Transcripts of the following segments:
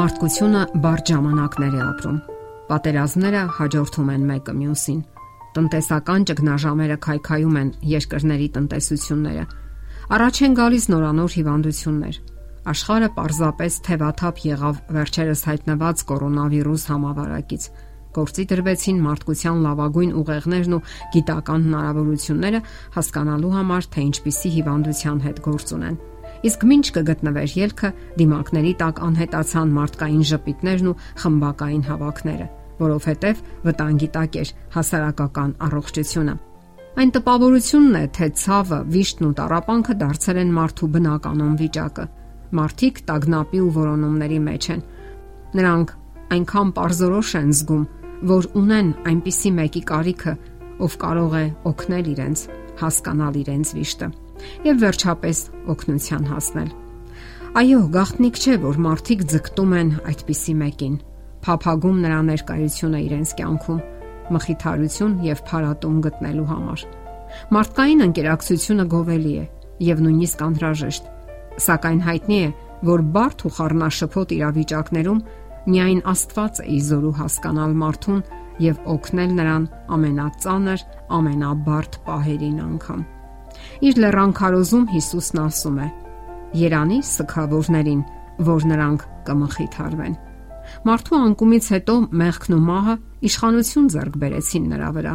Մարդկությունը բարդ ժամանակներ է ապրում։ Պատերազմները հաջորդում են մեկը մյուսին։ Տնտեսական ճգնաժամերը քայքայում են երկրների տնտեսությունները։ Առաջ են գալիս նորանոր հիվանդություններ։ Աշխարհը պարզապես թևաթափ եղավ վերջերս հայտնված կորոնավիրուս համավարակից։ Գործի դրվեցին մարդկության լավագույն ուղեղներն ու գիտական հնարավորությունները հասկանալու համար, թե ինչպիսի հիվանդության հետ գործ ունեն Իսկ ինչ կգտնվեր ելքը դիմակների տակ անհետացան մարդկային ժպիտներն ու խմբակային հավաքները, որովհետև վտանգի տակ էր հասարակական առողջությունը։ Այն տպավորությունն է, թե ցավը, վիշտն ու տարապանքը դարձել են մարդու բնականon վիճակը։ Մարդիկ տագնապի ու որոնումների մեջ են։ Նրանք այնքան པարզորոշ են զգում, որ ունեն այնպիսի մեկի կարիքը, ով կարող է օգնել իրենց, հասկանալ իրենց վիշտը եւ վերջապես օգնության հասնել։ Այո, գաղտնիք չէ, որ մարդիկ ձգտում են այդպիսի մեկին, փափագում նրա ներկայությունը իրենց կյանքում, մխիթարություն եւ փառատում գտնելու համար։ Մարդկային ընկերակցությունը գովելի է եւ նույնիսկ անհրաժեշտ, սակայն հայտնի է, որ բարդ ու խառնաշփոթ իրավիճակներում միայն Աստված է իզորու հասկանալ մարդուն եւ օգնել նրան ամենածանր, ամենաբարդ պահերին անգամ։ Իր լեռան քարոզում Հիսուսն ասում է. Երանի սքավորներին, որ նրանք կմխիթարվեն։ Մարդու անկումից հետո մեղքն ու մահը իշխանություն ձեռք բերեցին նրա վրա։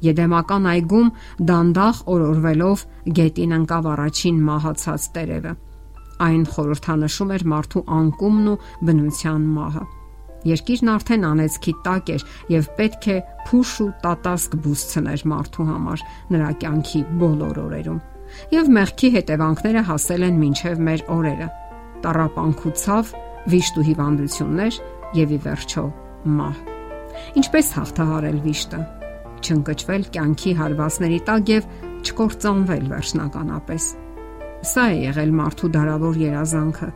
Եդեմական այգում դանդաղ օրորվելով գետին ընկավ առաջին մահացած տերևը։ Այն խորհրդանշում էր մարդու անկումն ու բնության մահը։ Երկիրն արդեն անեծքի տակ էր եւ պետք է փուշ ու տատասկ բուսցներ մարդու համար նրա կյանքի բոլոր օրերում։ Եվ մեղքի հետևանքները հասել են մինչև մեր օրերը։ Տարապանքուցավ, վիշտ ու հիվանդություններ եւ ի վերջո մահ։ Ինչպես հաղթահարել վիշտը։ Չընկճվել կյանքի հարվածների տակ եւ չկործանվել վերջնականապես։ Սա է եղել մարդու դարավոր երազանքը,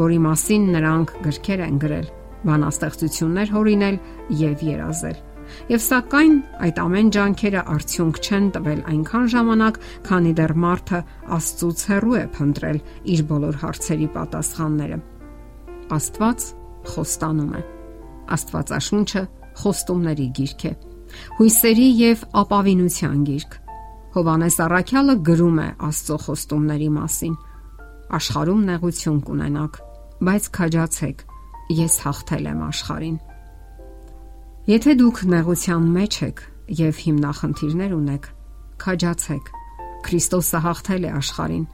որի մասին նրանք գրքեր են գրել բանաստեղծություններ հորինել եւ երազել։ Եվ սակայն այդ ամեն ջանքերը արդյունք չեն տվել այնքան ժամանակ, քանի դեռ մարդը Աստծուց հեռու է փնտրել իր բոլոր հարցերի պատասխանները։ Աստված խոստանում է։ Աստվածաշունչը խոստումների գիրք է։ Հույսերի եւ ապավինության գիրք։ Հովանես Առաքյալը գրում է Աստծո խոստումների մասին։ Աշխարհում նեղություն կունենաք, բայց քաջացեք ես հաղթել եմ աշխարհին։ Եթե դուք նեղության մեջ եք եւ հիմնախնդիրներ ունեք, քաջացեք։ Քրիստոսը հաղթել է աշխարհին։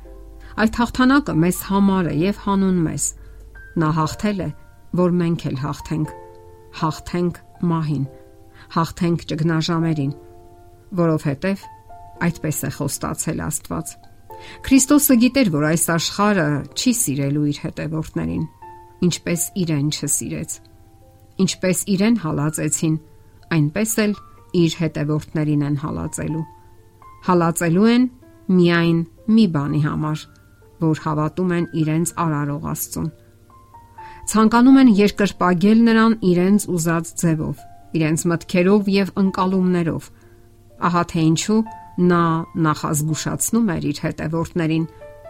Այդ հաղթանակը մեզ համար է եւ հանուն մեզ։ Նա հաղթել է, որ մենք էլ հաղթենք։ Հաղթենք մահին, հաղթենք ճգնաժամերին, որովհետեւ այդպես է խոստացել Աստված։ Քրիստոսը գիտեր, որ այս աշխարհը չի սիրելու իր հետևորդներին ինչպես իրեն չսիրեց։ Ինչպես իրեն հալածեցին, այնպես էլ իր հետևորդներին են հալածելու։ Հալածելու են միայն մի բանի համար, որ հավատում են իրենց արարող Աստծուն։ Ցանկանում են երկրպագել նրան իրենց ուզած ձևով, իրենց մտքերով եւ ընկալումներով։ Ահա թե ինչու նա նախազգուշացնում էր իր հետևորդներին,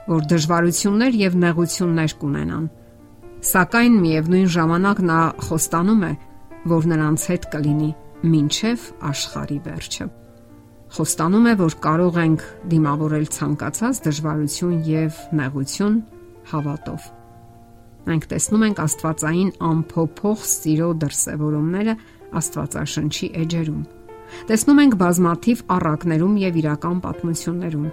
որ դժվարություններ եւ նեղություններ կունենան Սակայն միևնույն ժամանակ նա խոստանում է, որ նրանց հետ կլինի մինչև աշխարի վերջը։ Խոստանում է, որ կարող ենք դիմավորել ցանկացած դժվարություն եւ նեղություն հավատով։ Մենք տեսնում ենք Աստվածային ամփոփող սիրո դրսևորումները Աստվածաշնչի էջերում։ Տեսնում ենք բազմաթիվ առակներում եւ իրական պատմություններում։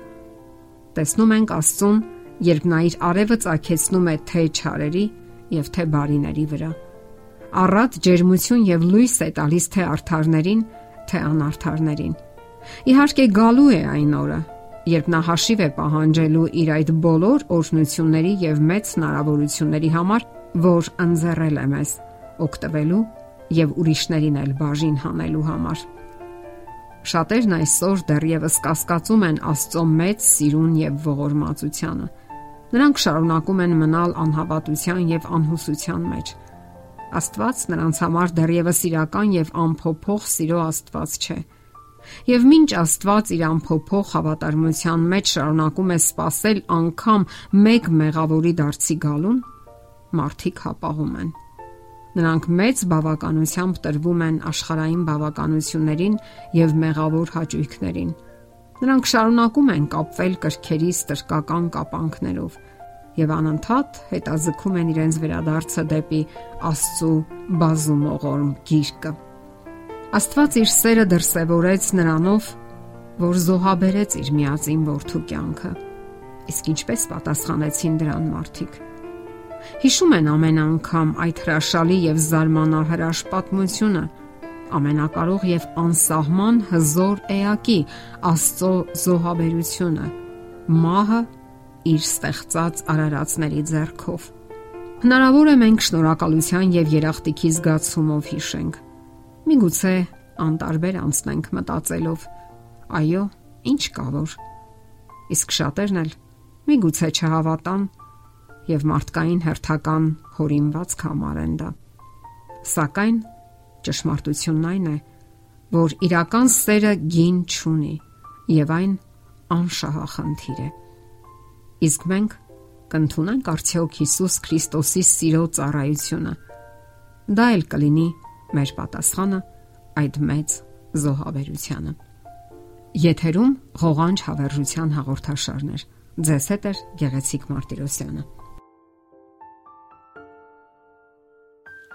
Տեսնում ենք Աստծուն, երբ նա իր արևը ցակեցնում է թե չարերի, եւ թե բարիների վրա։ Առատ ջերմություն եւ լույս է տալիս թե արթարներին, թե անարթարներին։ Իհարկե գալու է այն օրը, երբ նա հաշիվ է պահանջելու իր այդ բոլոր օրհնությունների եւ մեծ հնարավորությունների համար, որ ընձեռել է մեզ օգտվելու եւ ուրիշներին էլ բաժին հանելու համար։ Շատերն այսօր դեռևս կասկածում են Աստծո մեծ սիրուն եւ ողորմածությանը Նրանք շարունակում են մնալ անհավատության եւ անհուսության մեջ։ Աստված նրանց համար դեռևս իրական եւ անփոփոխ սիրո Աստված չէ։ Եվ մինչ Աստված իր անփոփոխ հավատարմության մեջ շարունակում է սпасել անգամ մեկ մեղավորի դարձի գալուն, մարդիկ հապաղում են։ Նրանք մեծ բավականությամբ տրվում են աշխարհային բավականություններին եւ մեղավոր հաճույքներին։ Նրանք շարունակում են կապվել կրքերի ստրկական կապանքներով եւ անընդհատ հետազգում են իրենց վերադարձը դեպի Աստծո բազումողորմ գիրկը։ Աստված իր սերը դրսևորեց նրանով, որ զոհաբերեց իր միածին որդու կյանքը։ Իսկ ինչպես պատասխանեցին դրան մարդիկ։ Հիշում են ամեն անգամ այդ հրաշալի եւ զարմանահրաշ պատմությունը ամենակարող եւ անսահման հզոր էակի Աստծո զոհաբերությունը մահը իր ստեղծած արարածների ձեռքով Հնարավոր է մենք շնորհակալության եւ երախտիկի զգացումով հիշենք Միգուցե անտարբեր անցնենք մտածելով այո ինչ կա որ Իսկ շատերն էլ միգուցե չհավատան եւ մարդկային հերթական հորինված կամարեն դա։ Սակայն ճշմարտությունն այն է, որ իրական սերը գին չունի եւ այն անշահախնդիր է։ Իսկ մենք կընդունենք արդյոք Հիսուս Քրիստոսի սիրո ծառայությունը։ Դա էլ կլինի մեր պատասխանը այդ մեծ զոհաբերությանը։ Եթերում ղողանջ հավերժության հաղորդաշարներ։ Ձեզ հետ է Գեղեցիկ Մարտիրոսյանը։